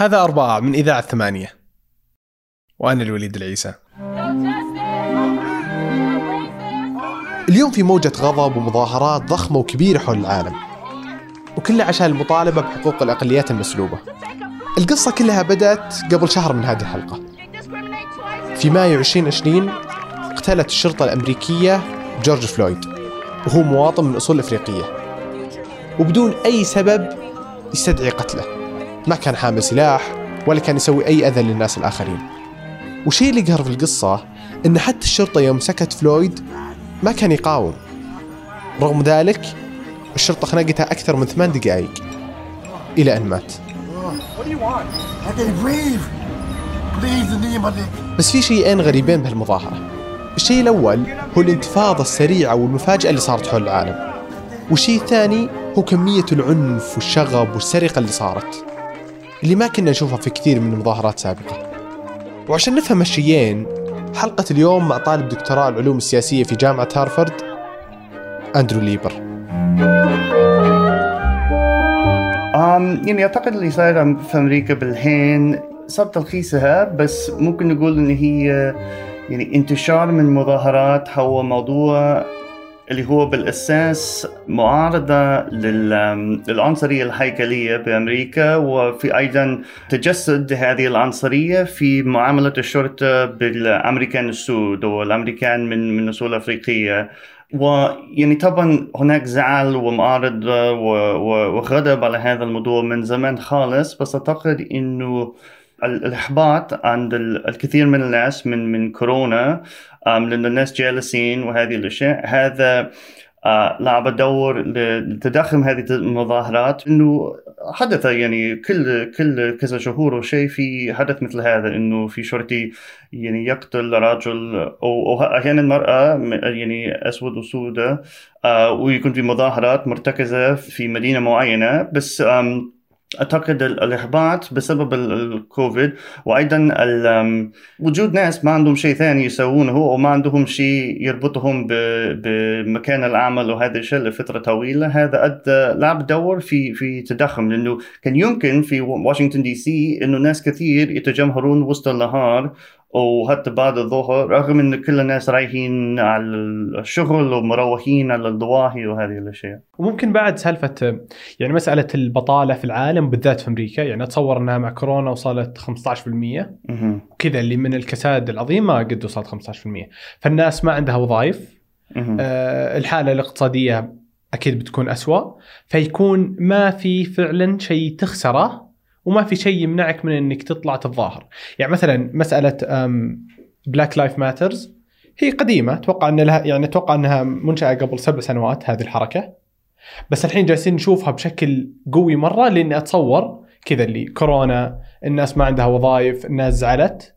هذا أربعة من إذاعة ثمانية. وأنا الوليد العيسى. اليوم في موجة غضب ومظاهرات ضخمة وكبيرة حول العالم. وكلها عشان المطالبة بحقوق الأقليات المسلوبة. القصة كلها بدأت قبل شهر من هذه الحلقة. في مايو 2020 اقتلت الشرطة الأمريكية جورج فلويد. وهو مواطن من أصول أفريقية. وبدون أي سبب يستدعي قتله. ما كان حامل سلاح ولا كان يسوي أي أذى للناس الآخرين. والشيء اللي قهر في القصة إن حتى الشرطة يوم سكت فلويد ما كان يقاوم. رغم ذلك الشرطة خنقتها أكثر من ثمان دقائق إلى أن مات. بس في شيئين غريبين بهالمظاهرة الشيء الأول هو الانتفاضة السريعة والمفاجئة اللي صارت حول العالم. والشيء الثاني هو كمية العنف والشغب والسرقة اللي صارت. اللي ما كنا نشوفها في كثير من المظاهرات سابقة. وعشان نفهم الشيئين حلقة اليوم مع طالب دكتوراه العلوم السياسية في جامعة هارفارد أندرو ليبر. um, يعني أعتقد اللي صاير في أمريكا بالحين صار تلخيصها بس ممكن نقول إن هي يعني انتشار من مظاهرات هو موضوع اللي هو بالأساس معارضة للعنصرية الهيكلية بأمريكا وفي أيضا تجسد هذه العنصرية في معاملة الشرطة بالأمريكان السود والأمريكان من من أصول أفريقية. ويعني طبعا هناك زعل ومعارضة وغضب على هذا الموضوع من زمان خالص بس أعتقد إنه الإحباط عند الكثير من الناس من من كورونا لأن الناس جالسين وهذه الأشياء. هذا آه، لعب دور لتضخم هذه المظاهرات. إنه حدث يعني كل كل كذا شهور وشيء في حدث مثل هذا. إنه في شرطي يعني يقتل رجل أو أحيانا مرأة يعني أسود وسوداء آه، ويكون في مظاهرات مرتكزة في مدينة معينة. بس أعتقد الإحباط بسبب الكوفيد وأيضا وجود ناس ما عندهم شيء ثاني يسوونه وما عندهم شيء يربطهم بمكان العمل وهذا الشيء لفترة طويلة هذا أدى لعب دور في في تضخم لأنه كان يمكن في واشنطن دي سي إنه ناس كثير يتجمهرون وسط النهار وحتى بعد الظهر رغم إن كل الناس رايحين على الشغل ومروحين على الضواحي وهذه الأشياء. وممكن بعد سالفة يعني مسألة البطالة في العالم بالذات في أمريكا يعني أتصور أنها مع كورونا وصلت 15% وكذا اللي من الكساد العظيمه قد وصلت 15% فالناس ما عندها وظائف. آه الحالة الاقتصادية أكيد بتكون أسوأ. فيكون ما في فعلا شيء تخسره وما في شيء يمنعك من إنك تطلع تتظاهر. يعني مثلا مسألة Black Lives Matter هي قديمة أتوقع إن لها يعني أتوقع إنها منشأة قبل سبع سنوات هذه الحركة. بس الحين جالسين نشوفها بشكل قوي مرة لإني أتصور كذا اللي كورونا الناس ما عندها وظائف الناس زعلت.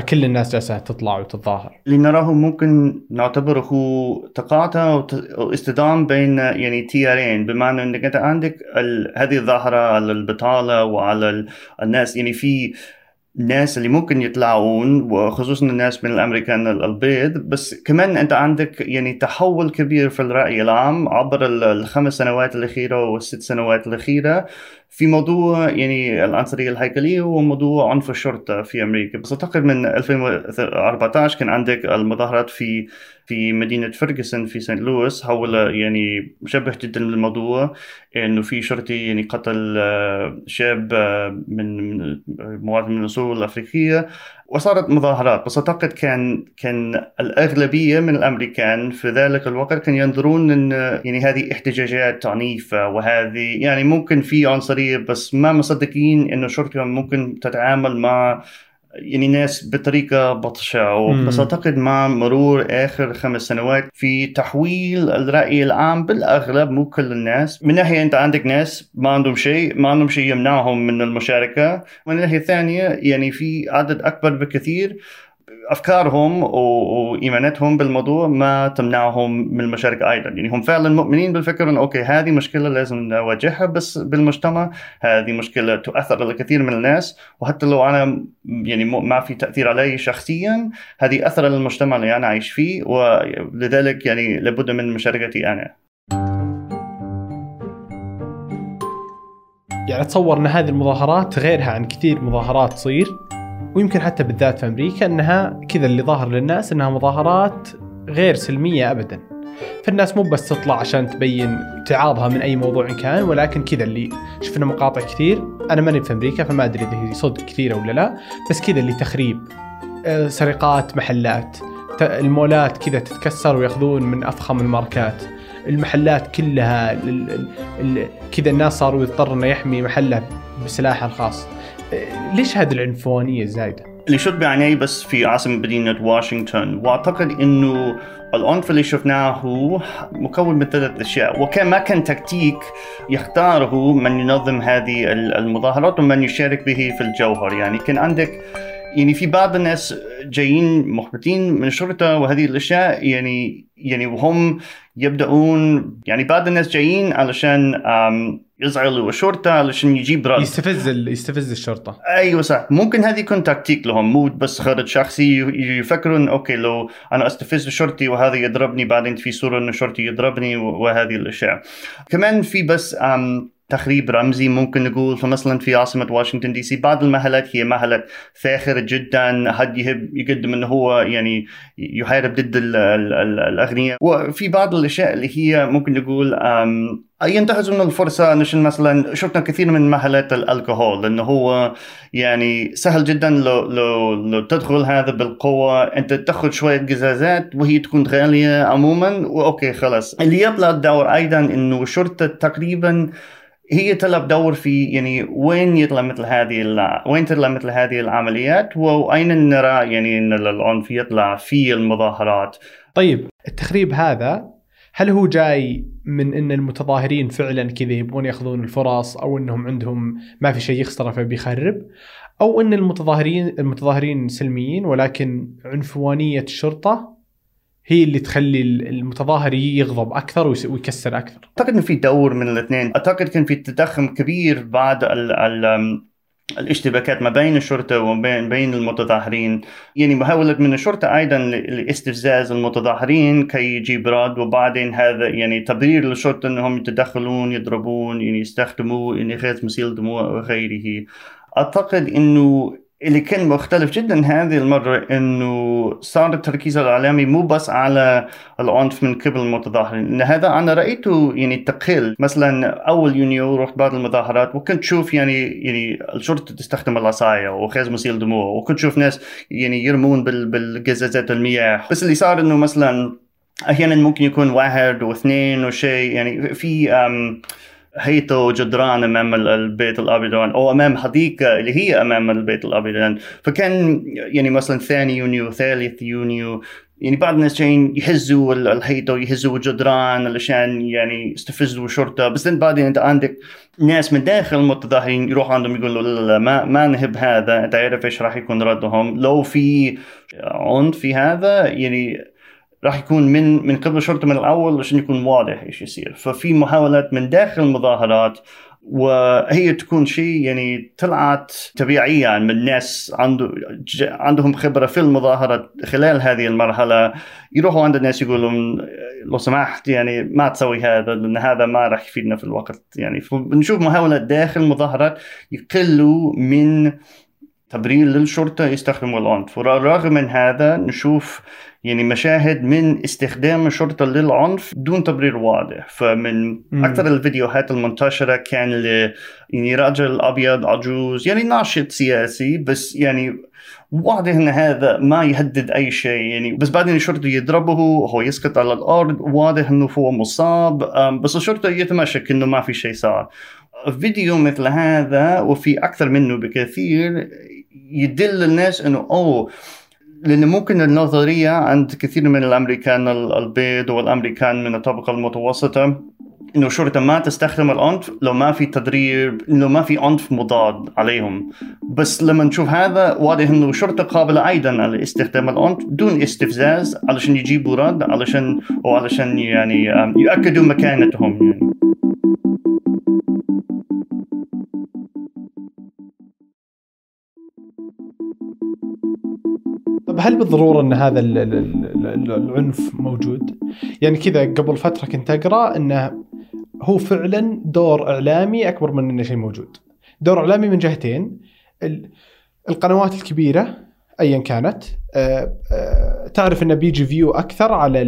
فكل الناس جالسة تطلع وتتظاهر. اللي نراه ممكن نعتبره تقاطع واصطدام بين يعني تيارين. بمعنى إنك أنت عندك هذه الظاهرة على البطالة وعلى الناس يعني في الناس اللي ممكن يطلعون وخصوصا الناس من الأمريكان البيض. بس كمان أنت عندك يعني تحول كبير في الرأي العام عبر الخمس سنوات الأخيرة والست سنوات الأخيرة. في موضوع يعني العنصريه الهيكليه وموضوع عنف الشرطة في أمريكا. بس أعتقد من 2014 كان عندك المظاهرات في في مدينة فرغسون في سانت لويس. حول يعني مشبه جدا للموضوع إنه في شرطي يعني قتل آه، شاب آه، من مواطن من الاصول الأفريقية. وصارت مظاهرات بس أعتقد كان كان الأغلبية من الأمريكان في ذلك الوقت كان ينظرون إن يعني هذه احتجاجات عنيفة وهذه يعني ممكن في عنصرية بس ما مصدقين إنه الشرطه ممكن تتعامل مع يعني ناس بطريقة بطشة. بس أعتقد مع مرور آخر خمس سنوات في تحويل الرأي العام بالأغلب مو كل الناس. من ناحية أنت عندك ناس ما عندهم شيء ما عندهم شيء يمنعهم من المشاركة. ومن الناحية الثانية يعني في عدد أكبر بكثير أفكارهم وإيماناتهم بالموضوع ما تمنعهم من المشاركة أيضا. يعني هم فعلا مؤمنين بالفكرة إنه أوكي هذه مشكلة لازم نواجهها بس بالمجتمع هذه مشكلة تؤثر على كثير من الناس وحتى لو أنا يعني ما في تأثير علي شخصيا هذه أثر على المجتمع اللي أنا عايش فيه ولذلك يعني لابد من مشاركتي أنا. يعني أتصور إن هذه المظاهرات غيرها عن كثير مظاهرات تصير. ويمكن حتى بالذات في أمريكا إنها كذا اللي ظاهر للناس إنها مظاهرات غير سلمية ابدا. فالناس مو بس تطلع عشان تبين ابتعاضها من أي موضوع كان ولكن كذا اللي شفنا مقاطع كثير. أنا ماني في أمريكا فما أدري إذا هي صدق كثيرة ولا لا بس كذا اللي تخريب آه، سرقات محلات المولات كذا تتكسر وياخذون من أفخم الماركات. المحلات كلها كذا الناس صاروا يضطر إنه يحمي محله بسلاحه الخاص. ليش هذه العنفوانية الزايده؟ اللي شد بعيني بس في عاصمة مدينة واشنطن. وأعتقد إنه العنف اللي شفناه هو مكون من ثلاث أشياء. وكان ما كان تكتيك يختاره من ينظم هذه المظاهرات ومن يشارك به في الجوهر. يعني كان عندك يعني في بعض الناس جايين محبطين من الشرطة وهذه الأشياء يعني يعني وهم يبدأون يعني بعض الناس جايين علشان يزعلوا الشرطه علشان يجيب رد. يستفز يستفز الشرطة. أيوه صح. ممكن هذه يكون تكتيك لهم مو بس خرج شخصي يفكرون okay لو أنا أستفز الشرطي وهذا يضربني بعدين في صورة إنه الشرطي يضربني وهذه الأشياء. كمان في بس تخريب رمزي ممكن نقول فمثلا في عاصمة واشنطن DC بعض المحلات هي محلات فاخرة جدا. حد يحب يقدم إنه هو يعني يحارب ضد الأغنياء. وفي بعض الأشياء اللي هي ممكن نقول ينتهزوا من الفرصة نشن مثلا شفنا كثير من محلات الكحول لأنه هو يعني سهل جدا لو لو لو تدخل هذا بالقوة أنت تأخذ شوية قزازات وهي تكون غالية عموما وأوكي خلاص. اللي يطلع الدور أيضا إنه الشرطة تقريبا هي تلعب دور في يعني وين يطلع مثل هذه وين تطلع مثل هذه العمليات وأين نرى يعني إن العنف يطلع في المظاهرات. طيب التخريب هذا هل هو جاي من إن المتظاهرين فعلا كذا يبغون يأخذون الفرص أو إنهم عندهم ما في شيء يخسره فبيخرب أو إن المتظاهرين المتظاهرين سلميين ولكن عنفوانية الشرطة هي اللي تخلي المتظاهر يغضب أكثر ويكسر أكثر. أعتقد انه في دور من الاثنين، أعتقد كان في تضخم كبير بعد ال ال الاشتباكات ما بين الشرطة وما بين المتظاهرين. يعني محاوله من الشرطة أيضا لاستفزاز المتظاهرين كي يجيب رد وبعدين هذا يعني تبرير للشرطة إنهم يتدخلون يضربون يعني يستخدموا يعني مسيل دموع وغيره. أعتقد إنه اللي كان مختلف جدا هذه المرة إنه صار التركيز الإعلامي مو بس على العنف من قبل المتظاهرين، ان هذا أنا رأيته يعني تقل، مثلا أول يونيو رحت بعض المظاهرات وكنت شوف يعني يعني الشرطة تستخدم العصاية وغاز مسيل دموع، وكنت شوف ناس يعني يرمون بالقزازات المياه، بس اللي صار إنه مثلا أحيانا ممكن يكون واحد واثنين وشيء يعني في هيته جدران أمام البيت الابيض أو أمام حديقة اللي هي أمام البيت الابيض فكان يعني مثلا ثاني يونيو ثالث يونيو يعني بعض الناس جايين يهزوا الحيطه ويهزوا الجدران علشان يعني يستفزوا الشرطه بس بعدين أنت عندك ناس من داخل المتظاهرين يروحوا عندهم يقولوا لا لا ما ما نهب هذا أنت عارف إيش راح يكون ردهم؟ لو في عنف في هذا يعني راح يكون من من قبل الشرطه من الأول عشان يكون واضح إيش يصير. ففي محاولات من داخل المظاهرات وهي تكون شيء يعني طلعت طبيعيا من ناس عنده عندهم خبرة في المظاهرة خلال هذه المرحلة. يروحوا عند الناس يقولوا لو سمحت يعني ما تسوي هذا لأن هذا ما راح يفيدنا في الوقت. يعني بنشوف محاولات داخل المظاهرات يقلوا من تبرير للشرطة يستخدموا العنف ورغم من هذا نشوف يعني مشاهد من استخدام الشرطة للعنف دون تبرير واضح. فمن مم. أكثر الفيديوهات المنتشرة كان ل يعني رجل أبيض عجوز يعني ناشط سياسي بس يعني واضح إن هذا ما يهدد أي شيء. يعني بس بعدين الشرطه يضربه هو يسقط على الأرض واضح إنه هو مصاب. بس الشرطة يتمشك إنه ما في شيء صار. فيديو مثل هذا وفي أكثر منه بكثير يدل الناس إنه أوه لأن ممكن النظرية عند كثير من الأمريكان البيض والأمريكان من الطبقة المتوسطة إنه الشرطة ما تستخدم العنف لو ما في تدريب لو ما في عنف مضاد عليهم بس لما نشوف هذا واضح إنه الشرطة قابلة أيضا على استخدام العنف دون استفزاز علشان يجيبوا رد علشان وعلشان يعني يؤكدوا مكانتهم يعني. طب هل بالضرورة إن هذا العنف موجود؟ يعني كذا قبل فترة كنت أقرأ إنه هو فعلا دور إعلامي أكبر من إنه شيء موجود دور إعلامي من جهتين القنوات الكبيرة ايا كانت آه، آه، تعرف إنه بيجي فيو أكثر على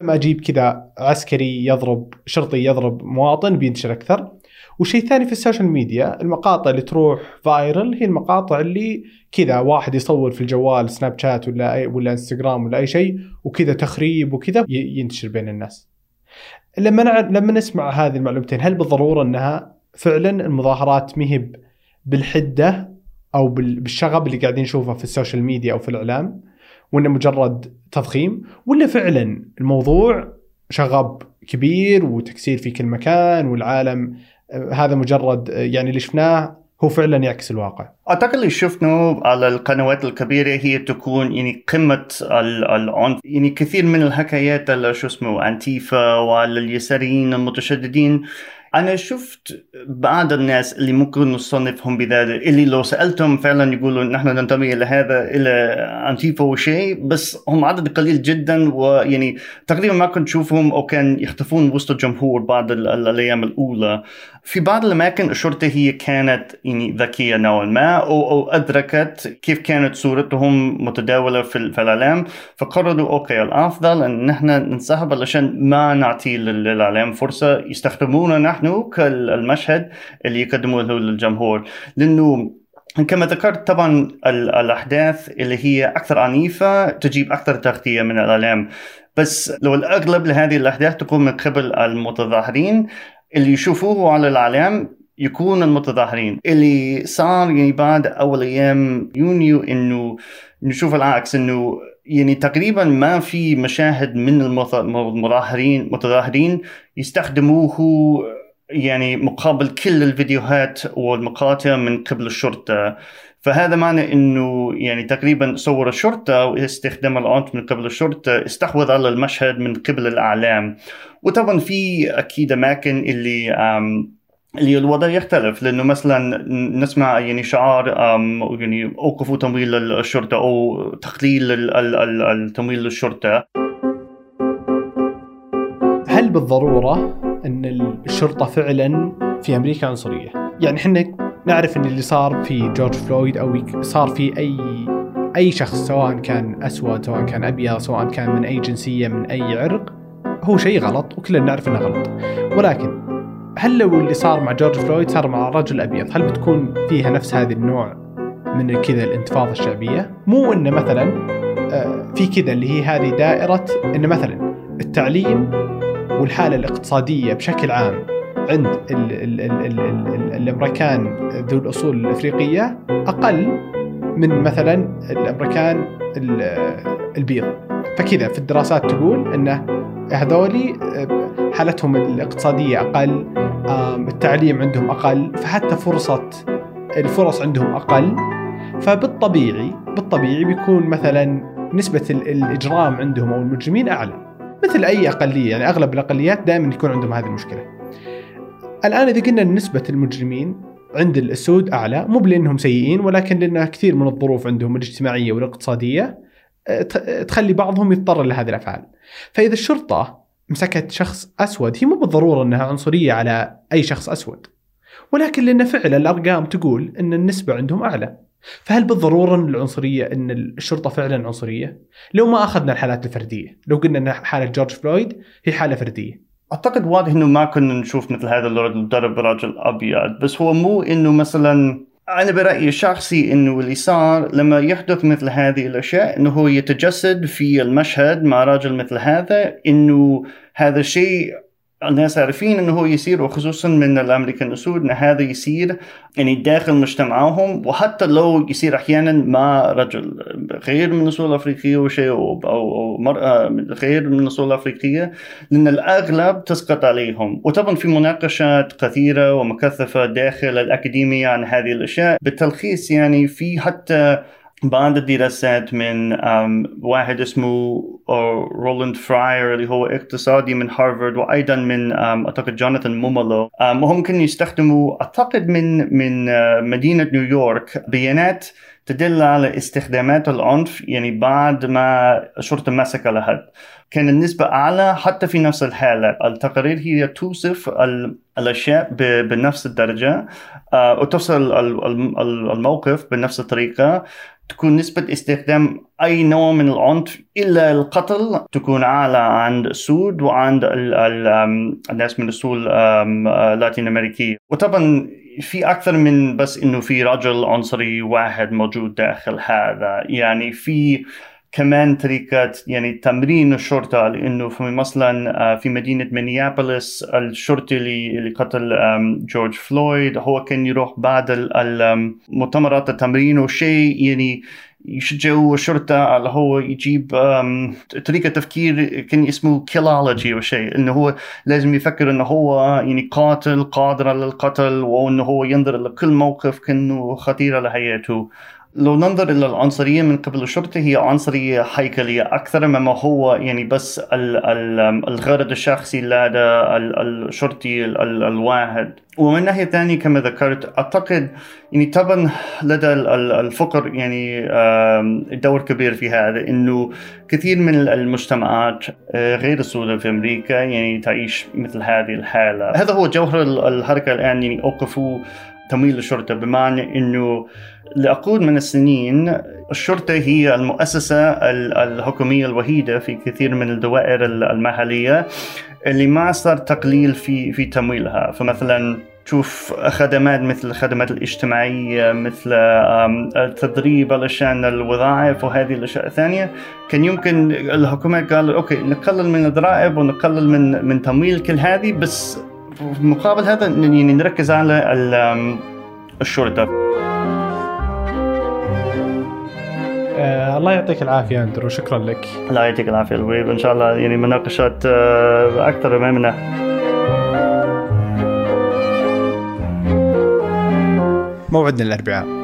ما أجيب كذا عسكري يضرب شرطي يضرب مواطن بينتشر أكثر وشيء ثاني في ال social media المقاطع اللي تروح viral هي المقاطع اللي كذا واحد يصور في الجوال Snapchat ولا أي ولا إنستغرام ولا أي شيء وكذا تخريب وكذا ينتشر بين الناس. لما. لما نسمع هذه المعلومتين هل بالضرورة إنها فعلا المظاهرات مهب بالحدة أو بالشغب اللي قاعدين نشوفه في ال social media أو في الإعلام وإنه مجرد تضخيم ولا فعلا الموضوع شغب كبير وتكسير في كل مكان والعالم هذا مجرد يعني اللي شفناه هو فعلا يعكس الواقع. أعتقد اللي شفناه على القنوات الكبيرة هي تكون يعني قمة العنف. يعني كثير من الحكايات شو اسمه أنتيفا وعلى اليساريين المتشددين أنا شفت بعض الناس اللي ممكن نصنفهم بذلك اللي لو سألتهم فعلا يقولوا نحن ننتمي إلى هذا إلى انتيفا وشيء بس هم عدد قليل جدا ويعني تقريبا ما كنت تشوفهم أو كان يختفون وسط الجمهور بعض الأيام الأولى. في بعض الأماكن الشرطة هي كانت يعني ذكية نوعا ما أو أدركت كيف كانت صورتهم متداولة في, الإعلام فقرروا okay الأفضل إن نحن ننسحب علشان ما نعطي للإعلام فرصة يستخدمونا نحن كالمشهد اللي يقدموه للجمهور. لأنه كما ذكرت طبعا الأحداث اللي هي أكثر عنيفة تجيب أكثر تغطية من الإعلام. بس لو الأغلب لهذه الأحداث تكون من قبل المتظاهرين اللي يشوفوه على الإعلام يكون المتظاهرين. اللي صار يعني بعد أول أيام يونيو إنه نشوف العكس إنه يعني تقريبا ما في مشاهد من المظاهرين متظاهرين يستخدموه يعني مقابل كل الفيديوهات والمقاطع من قبل الشرطة. فهذا معنى إنه يعني تقريبا صور الشرطة واستخدام العنف من قبل الشرطة استحوذ على المشهد من قبل الأعلام. وطبعا في أكيد أماكن اللي اللي الوضع يختلف. لأنه مثلا نسمع يعني شعار يعني اوقفوا تمويل الشرطة أو تقليل التمويل للشرطه هل بالضرورة إن الشرطة فعلا في أمريكا عنصرية؟ يعني إحنا نعرف إن اللي صار في جورج فلويد أو صار في أي أي شخص سواء كان أسود سواء كان أبيض سواء كان من أي جنسية من أي عرق هو شيء غلط وكلنا نعرف إنه غلط ولكن هل لو اللي صار مع جورج فلويد صار مع رجل أبيض هل بتكون فيها نفس هذه النوع من كذا الانتفاضة الشعبية مو إنه مثلا آه، في كذا اللي هي هذه دائرة إنه مثلا التعليم والحالة الاقتصادية بشكل عام عند ال ال ال ال ال الأمريكان ذو الأصول الأفريقية أقل من مثلا الأمريكان البيض. فكذا في الدراسات تقول انه هذولي حالتهم الاقتصادية أقل التعليم عندهم أقل فحتى فرصة الفرص عندهم أقل. فبالطبيعي بالطبيعي بيكون مثلا نسبة الإجرام عندهم أو المجرمين أعلى. مثل أي أقلية يعني أغلب الأقليات دائما يكون عندهم هذه المشكلة. الآن إذا قلنا نسبة المجرمين عند السود أعلى مو لانهم سيئين ولكن لأن كثير من الظروف عندهم الاجتماعية والاقتصادية آه، تخلي بعضهم يضطر لهذه الأفعال. فإذا الشرطة مسكت شخص أسود هي مو بالضرورة إنها عنصرية على أي شخص أسود. ولكن لأن فعلا الأرقام تقول إن النسبة عندهم أعلى. فهل بالضرورة العنصرية إن الشرطة فعلا عنصرية؟ لو ما أخذنا الحالات الفردية، لو قلنا إن حالة جورج فلويد هي حالة فردية. أعتقد واضح إنه ما كنا نشوف مثل هذا اللي ضرب رجل أبيض، بس هو مو إنه مثلا أنا برأيي الشخصي إنه اللي صار لما يحدث مثل هذه الأشياء إنه هو يتجسد في المشهد مع رجل مثل هذا إنه هذا الشيء الناس عارفين إنه هو يصير وخصوصا من الأمريكان اسود إن هذا يصير يعني داخل مجتمعهم وحتى لو يصير أحيانا مع رجل غير من الاصول الافريقيه وشيء أو أو مرأة غير من الاصول الافريقيه لأن الأغلب تسقط عليهم. وطبعا في مناقشات كثيرة ومكثفة داخل الأكاديمية عن هذه الأشياء بالتلخيص يعني في حتى بعض الدراسات من واحد اسمه رولاند فراير اللي هو اقتصادي من هارفارد وأيضا من أعتقد جوناثان مومولو وهم كانوا يستخدموا أعتقد من من مدينة نيويورك بيانات تدل على استخدامات العنف يعني بعد ما الشرطة مسك لحد كان النسبة أعلى حتى في نفس الحالة. التقارير هي توصف الأشياء بنفس الدرجة. آه، وتوصل الموقف بنفس الطريقة. تكون نسبة استخدام أي نوع من العنف إلا القتل. تكون أعلى عند السود وعند الناس من الأصول اللاتين أمريكية. وطبعا في أكثر من بس إنه في رجل عنصري واحد موجود داخل هذا. يعني في كمان طريقة يعني تمرين الشرطة لأنه في مثلا آه، في مدينة مينيابوليس الشرطي اللي قتل جورج فلويد هو كان يروح بعد المؤتمرات التمرين وشيء يعني يشجعوا الشرطة اللي هو يجيب طريقة تفكير كان اسمه كيلولوجي أو شيء إنه هو لازم يفكر إنه هو يعني قاتل قادر على القتل وإنه هو ينظر لكل موقف كأنه خطير على حياته. لو ننظر إلى العنصرية من قبل الشرطة هي عنصرية هيكلية أكثر مما هو يعني بس الغرض الشخصي لدى الشرطي الواحد. ومن ناحية ثانية كما ذكرت أعتقد يعني طبعا لدى الفقر يعني دور كبير في هذا إنه كثير من المجتمعات آه، غير السوداء في أمريكا يعني تعيش مثل هذه الحالة. هذا هو جوهر الحركة الآن يعني أوقفوا تمويل الشرطة بمعنى إنه لعقود من السنين الشرطة هي المؤسسة الحكومية الوحيدة في كثير من الدوائر المحلية اللي ما صار تقليل في في تمويلها. فمثلا تشوف خدمات مثل الخدمات الاجتماعية مثل التدريب علشان الوظائف وهذه الأشياء الثانية. كان يمكن الحكومة قال أوكي نقلل من الضرائب ونقلل من من تمويل كل هذه بس مقابل هذا يعني نركز على الشرطة. آه الله يعطيك العافية أندرو. شكرا لك. الله يعطيك العافية لويب إن شاء الله يعني مناقشات آه أكثر مهمة موعدنا الأربعاء.